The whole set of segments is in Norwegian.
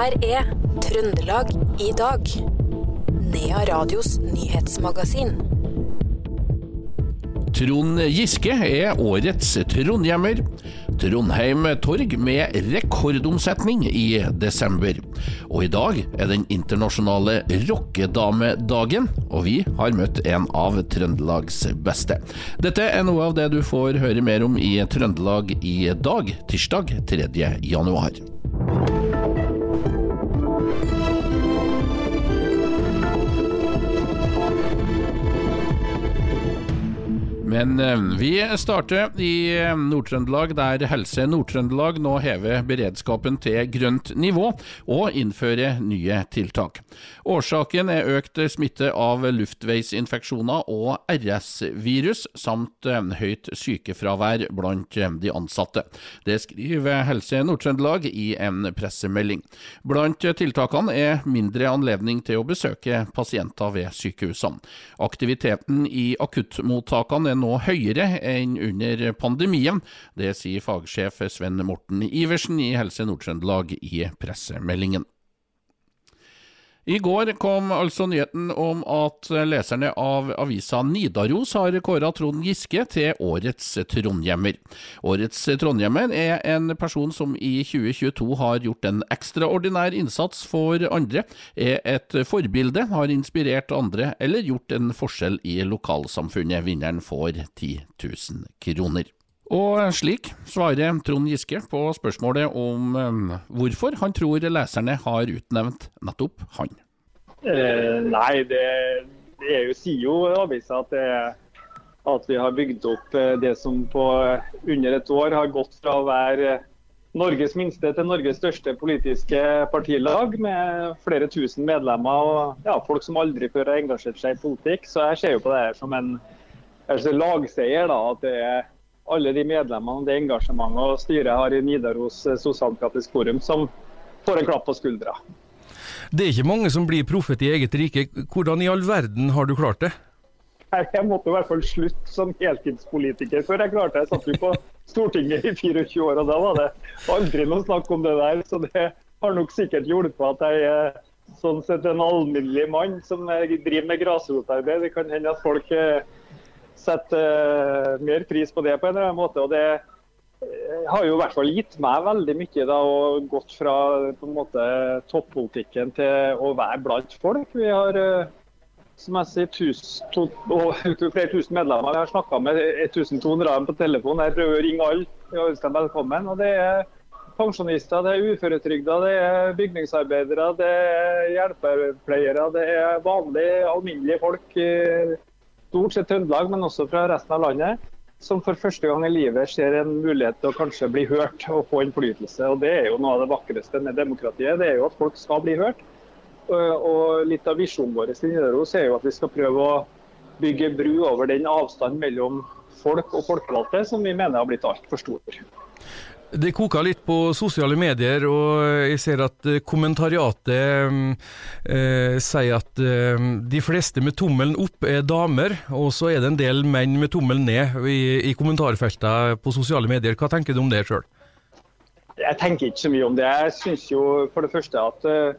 her er Trøndelag i dag. Nea Radios nyhetsmagasin. Trond Giske er årets trondhjemmer. Trondheim Torg med rekordomsetning i desember. Og i dag er den internasjonale rockedamedagen, og vi har møtt en av Trøndelags beste. Dette er noe av det du får høre mer om i Trøndelag i dag, tirsdag 3. januar. Men eh, vi starter i eh, Nord-Trøndelag, der Helse Nord-Trøndelag nå hever beredskapen til grønt nivå og innfører nye tiltak. Årsaken er økt smitte av luftveisinfeksjoner og RS-virus, samt eh, høyt sykefravær blant de ansatte. Det skriver Helse Nord-Trøndelag i en pressemelding. Blant tiltakene er mindre anledning til å besøke pasienter ved sykehusene. Aktiviteten i akuttmottakene er nå høyere enn under pandemien. Det sier fagsjef Sven Morten Iversen i Helse Nord-Trøndelag i pressemeldingen. I går kom altså nyheten om at leserne av avisa Nidaros har kåra Trond Giske til årets trondhjemmer. Årets trondhjemmer er en person som i 2022 har gjort en ekstraordinær innsats for andre, er et forbilde, har inspirert andre eller gjort en forskjell i lokalsamfunnet. Vinneren får 10 000 kroner. Og slik svarer Trond Giske på spørsmålet om um, hvorfor han tror leserne har utnevnt nettopp han. Eh, nei, det, det jo, sier jo avisa at, at, vi har bygd opp eh, det som på under et år har gått fra å være Norges minste til Norges største politiske partilag, med flere tusen medlemmer og ja, folk som aldri før har engasjert seg i politikk. Så jeg ser jo på det her som en lagseier. da, at det er alle de medlemmene, det engasjementet og styret har i Nidaros sosialdemokratisk forum, som får en klapp på skuldra. Det er ikke mange som blir proffet i eget rike. Hvordan i all verden har du klart det? Jeg måtte i hvert fall slutte som heltidspolitiker før jeg klarte det. Jeg satt jo på Stortinget i 24 år, og da var det aldri noe snakk om det der. Så det har nok sikkert hjulpet at jeg er sånn sett en alminnelig mann som driver med grasrotarbeid. Det kan hende at folk eh, setter uh, mer pris på det på en eller annen måte. og det uh, har jo i hvert fall gitt meg veldig mye da, og gått fra på en måte toppolitikken til å være blant folk. Vi har uh, som jeg sier, tusen, to, å, flere tusen medlemmer. Jeg har snakka med 1200 av dem på telefon. Jeg prøver å ringe alle og ønske dem velkommen. og det er pensjonister, det er uføretrygda, det er bygningsarbeidere, det er hjelpepleiere, det er vanlige, alminnelige folk stort sett Trøndelag, men også fra resten av landet, som for første gang i livet ser en mulighet til å kanskje bli hørt og få innflytelse. Og Det er jo noe av det vakreste med demokratiet, det er jo at folk skal bli hørt. Og Litt av visjonen vår i Nidaros er jo at vi skal prøve å bygge bru over den avstanden mellom folk og folkevalgte som vi mener har blitt altfor stor. Det koker litt på sosiale medier, og jeg ser at eh, kommentariatet eh, sier at eh, de fleste med tommelen opp er damer, og så er det en del menn med tommelen ned i, i kommentarfeltene på sosiale medier. Hva tenker du om det sjøl? Jeg tenker ikke så mye om det. Jeg syns jo for det første at uh,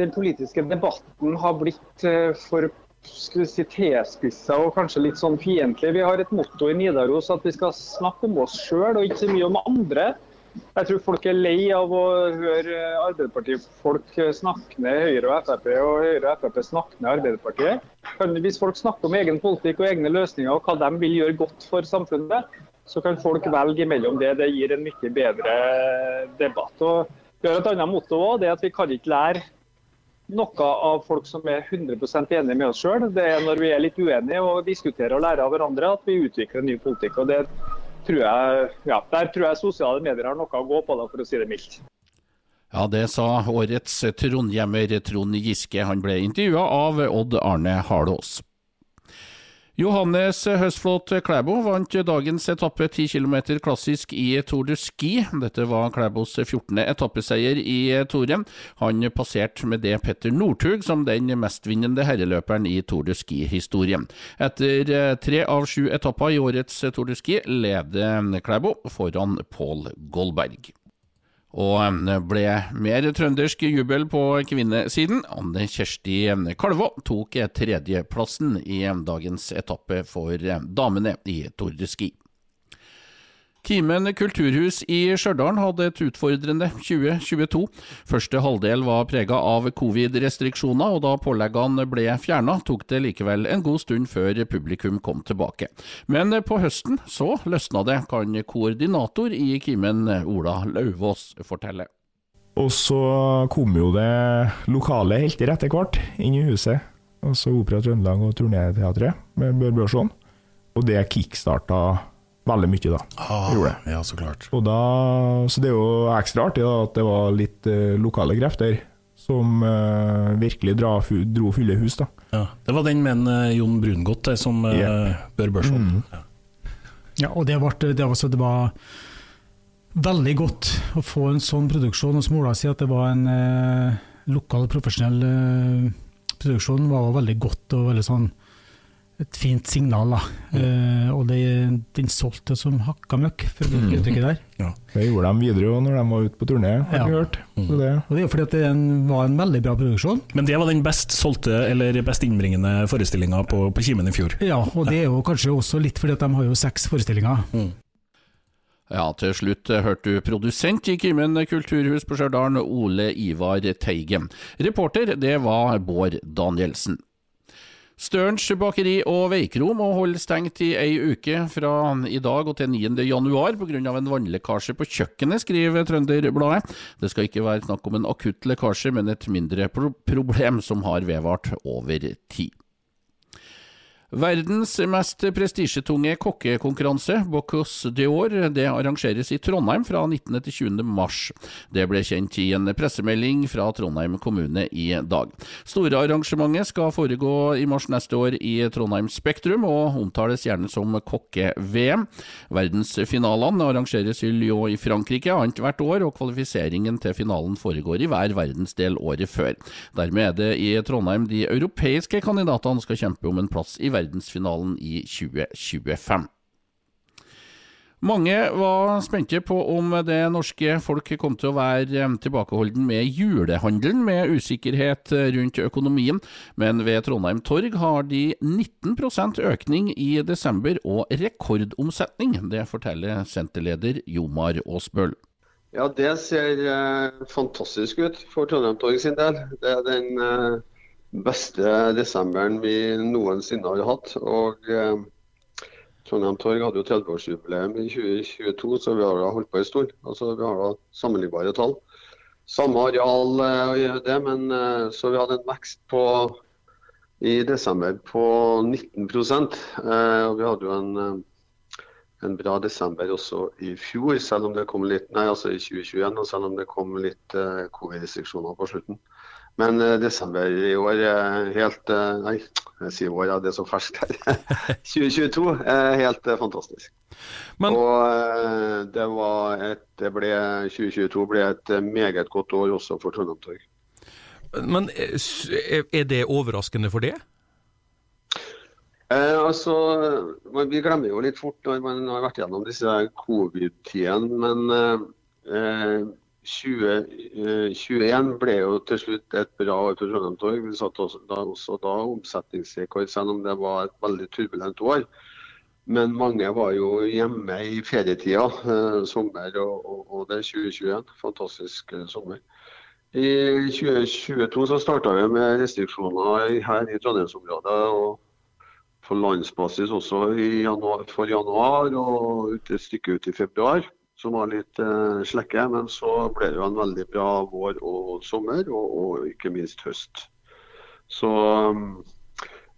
den politiske debatten har blitt uh, for skulle si, tilspissa og kanskje litt sånn fiendtlig. Vi har et motto i Nidaros at vi skal snakke om oss sjøl og ikke så mye om andre. Jeg tror folk er lei av å høre Arbeiderpartifolk snakke ned Høyre og Frp, og Høyre og Frp snakke ned Arbeiderpartiet. Hvis folk snakker om egen politikk og egne løsninger og hva de vil gjøre godt for samfunnet, så kan folk velge imellom det. Det gir en mye bedre debatt. Og vi har et annet motto òg, det at vi kan ikke lære noe av folk som er 100% enige med oss sjøl. Det er når vi er litt uenige og diskuterer og lærer av hverandre at vi utvikler ny politikk. og det tror jeg, ja, Der tror jeg sosiale medier har noe å gå på, da, for å si det mildt. Ja, det sa årets trondhjemmer Trond Giske. Han ble intervjua av Odd Arne Harlås. Johannes Høstflot Klæbo vant dagens etappe 10 km klassisk i Tour de Ski. Dette var Klæbos 14. etappeseier i Toren. Han passerte med det Petter Northug som den mestvinnende herreløperen i Tour de Ski-historien. Etter tre av sju etapper i årets Tour de Ski leder Klæbo foran Pål Goldberg. Og det ble mer trøndersk jubel på kvinnesiden. Anne Kjersti Kalvå tok tredjeplassen i dagens etappe for damene i Tour de Ski. Kimen kulturhus i Stjørdal hadde et utfordrende 2022. Første halvdel var prega av covid-restriksjoner, og da påleggene ble fjerna, tok det likevel en god stund før publikum kom tilbake. Men på høsten så løsna det, kan koordinator i Kimen, Ola Lauvås, fortelle. Og så kom jo det lokale helter etter hvert inn i huset. Altså Opera Trøndelag og Turneteatret med Bør Børson. Og det kickstarta veldig mye, da. Ah, gjorde det. Ja, så klart. Og da, så det er jo ekstra artig da, at det var litt eh, lokale krefter som eh, virkelig dra, dro fulle hus. da. Ja, Det var den med en, uh, Jon Brungot som uh, Yeah. bør børson. Mm. Ja. Ja, og det, ble, det, var, det var veldig godt å få en sånn produksjon. Og som Ola sier, at det var en eh, lokal, profesjonell eh, produksjon, var veldig godt og veldig sånn et fint signal. da. Eh, og det, den solgte som hakka møkk, for å bruke Mm. uttrykket der. Det gjorde de videre jo når de var ute på turné, har Ja. vi hørt. Mm. det, Og det er jo fordi at det var en veldig bra produksjon. Men det var den best solgte, eller best innbringende forestillinga på, på Kimen i fjor. Ja, og det er jo kanskje også litt fordi at de har jo seks forestillinger. Ja, til slutt eh, hørte du produsent i Kimen kulturhus på Stjørdal, Ole Ivar Teigen. Reporter, det var Bård Danielsen. Størens bakeri og veikro må holde stengt i ei uke fra i dag og til 9. januar pga. en vannlekkasje på kjøkkenet, skriver Trønderbladet. Det skal ikke være snakk om en akutt lekkasje, men et mindre pro problem som har vedvart over tid. Verdens mest prestisjetunge kokkekonkurranse, Bocuse d'Or, det arrangeres i Trondheim fra 19. til 20. mars. Det ble kjent i en pressemelding fra Trondheim kommune i dag. Store arrangementet skal foregå i mars neste år i Trondheim Spektrum, og omtales gjerne som kokke-VM. Verdensfinalene arrangeres i Lyon i Frankrike annethvert år, og kvalifiseringen til finalen foregår i hver verdensdel året før. Dermed er det i Trondheim de europeiske kandidatene skal kjempe om en plass i verdensfinalen i 2025. Mange var spente på om det norske folk kom til å være eh, tilbakeholden med julehandelen, med usikkerhet eh, rundt økonomien, men ved Trondheim Torg har de 19% økning i desember og rekordomsetning. Det forteller senterleder Jomar Aasbøl. Ja, det ser eh, fantastisk ut for Trondheim Torg sin del. Det er den beste desemberen vi noensinne har hatt. Og eh, Trondheim Torg hadde jo 30-årsjubileum i 2022, så vi har da holdt på en stund. Altså, vi har da sammenlignbare tall. Samme areal eh, det, men eh, så vi hadde en vekst på i desember på 19 eh, og Vi hadde jo en eh, en bra desember også i fjor, selv om det kom litt, nei, altså i 2021, og selv om det kom litt eh, covid-restriksjoner på slutten. Men eh, desember i år er helt eh, Nei, jeg sier år, ja, det er så ferskt her. 2022 er helt eh, fantastisk. Men- og eh, det, var et, det ble, 2022 ble et eh, meget godt år også for Trondheim Torg. Men eh, er det overraskende for det? Eh, altså, man, Vi glemmer jo litt fort når man har vært gjennom disse covid-tidene. Men eh, 2021 ble jo til slutt et bra år for Trondheim Torg. Vi satte også da, også da omsetningsrekord, selv om det var et veldig turbulent år. Men mange var jo hjemme i ferietida, eh, sommer og, og, og det er 2021. Fantastisk eh, sommer. I 2022 så starta vi med restriksjoner her i Trondheimsområdet. og på landsbasis også januar, for januar og et stykke ut i februar, som var litt eh, slekke. Men så ble det jo en veldig bra vår og sommer, og, og ikke minst høst. Så um,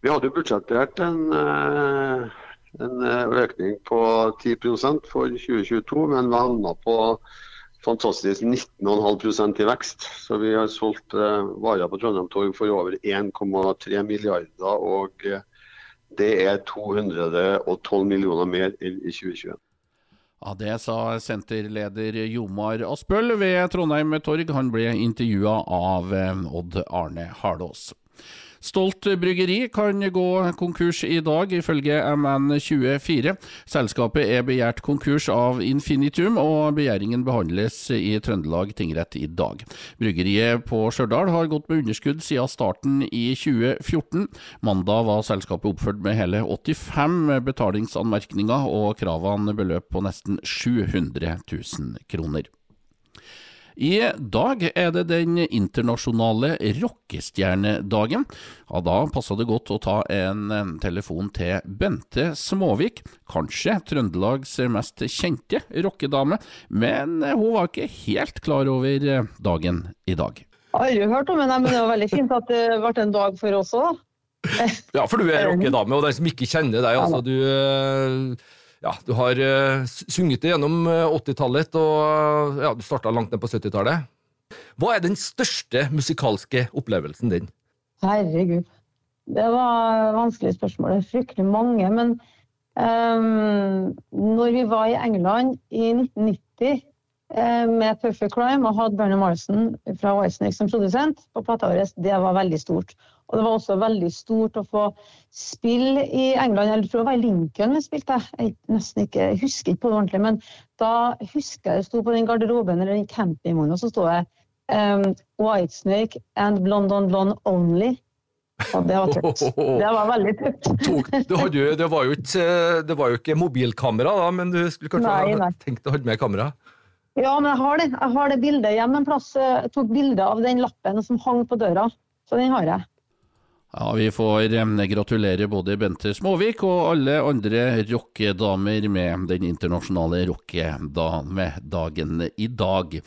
vi hadde budsjettert en, eh, en eh, økning på 10% for 2022, men vi havna på fantastisk 19,5 i vekst. Så vi har solgt varer på Trondheim Torg for over 1,3 milliarder. og det er 212 millioner mer enn i 2021. Ja, Det sa senterleder Jomar Aspøl ved Trondheim Torg. Han ble intervjua av eh, Odd Arne Hardås. Stolt bryggeri kan gå konkurs i dag, ifølge MN24. Selskapet er begjært konkurs av Infinitum, og begjæringen behandles i Trøndelag tingrett i dag. Bryggeriet på Stjørdal har gått med underskudd siden starten i 2014. Mandag var selskapet oppført med hele 85 betalingsanmerkninger, og kravene beløp på nesten 700 000 kroner. I dag er det den internasjonale rockestjernedagen. Ja, da passa det godt å ta en telefon til Bente Småvik, kanskje Trøndelags mest kjente rockedame, men hun var ikke helt klar over dagen i dag. Jeg har aldri hørt om henne, men det var veldig fint at det ble en dag for oss òg. Ja, for du er rockedame, og den som ikke kjenner deg, altså du ja, du har uh, sunget det gjennom 80-tallet, og ja, du starta langt ned på 70-tallet. Hva er den største musikalske opplevelsen din? Herregud. Det var vanskelige vanskelig spørsmål. Det er fryktelig mange. Men um, når vi var i England i 1990 uh, med Perfect Crime og hadde Bernie Marson fra Whitesnake som produsent på plata vår, det var veldig stort. Og det var også veldig stort å få spille i England. Jeg tror det var i Lincoln vi spilte. Jeg nesten ikke, jeg husker ikke på det ordentlig, men da husker jeg jeg sto på den garderoben eller den campingvogna, og så sto jeg um, Whitesnake and Blonde on Blonde only. Og det var tøft. Det var veldig tøft. det, det, var jo ikke, det var jo ikke mobilkamera, da, men du skulle kanskje nei. tenkt å holde med kamera? Ja, men jeg har det. Jeg har det bildet hjemme en plass. Jeg tok bilde av den lappen som hang på døra, så den har jeg. Ja, Vi får gratulere både Bente Småvik og alle andre rockedamer med den internasjonale rockedamedagen i dag.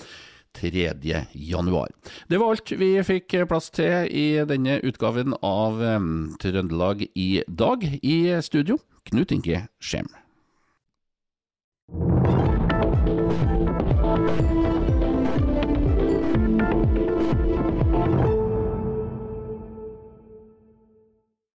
3. januar. Det var alt vi fikk plass til i denne utgaven av Trøndelag i dag. I studio, Knut Inge Skjem.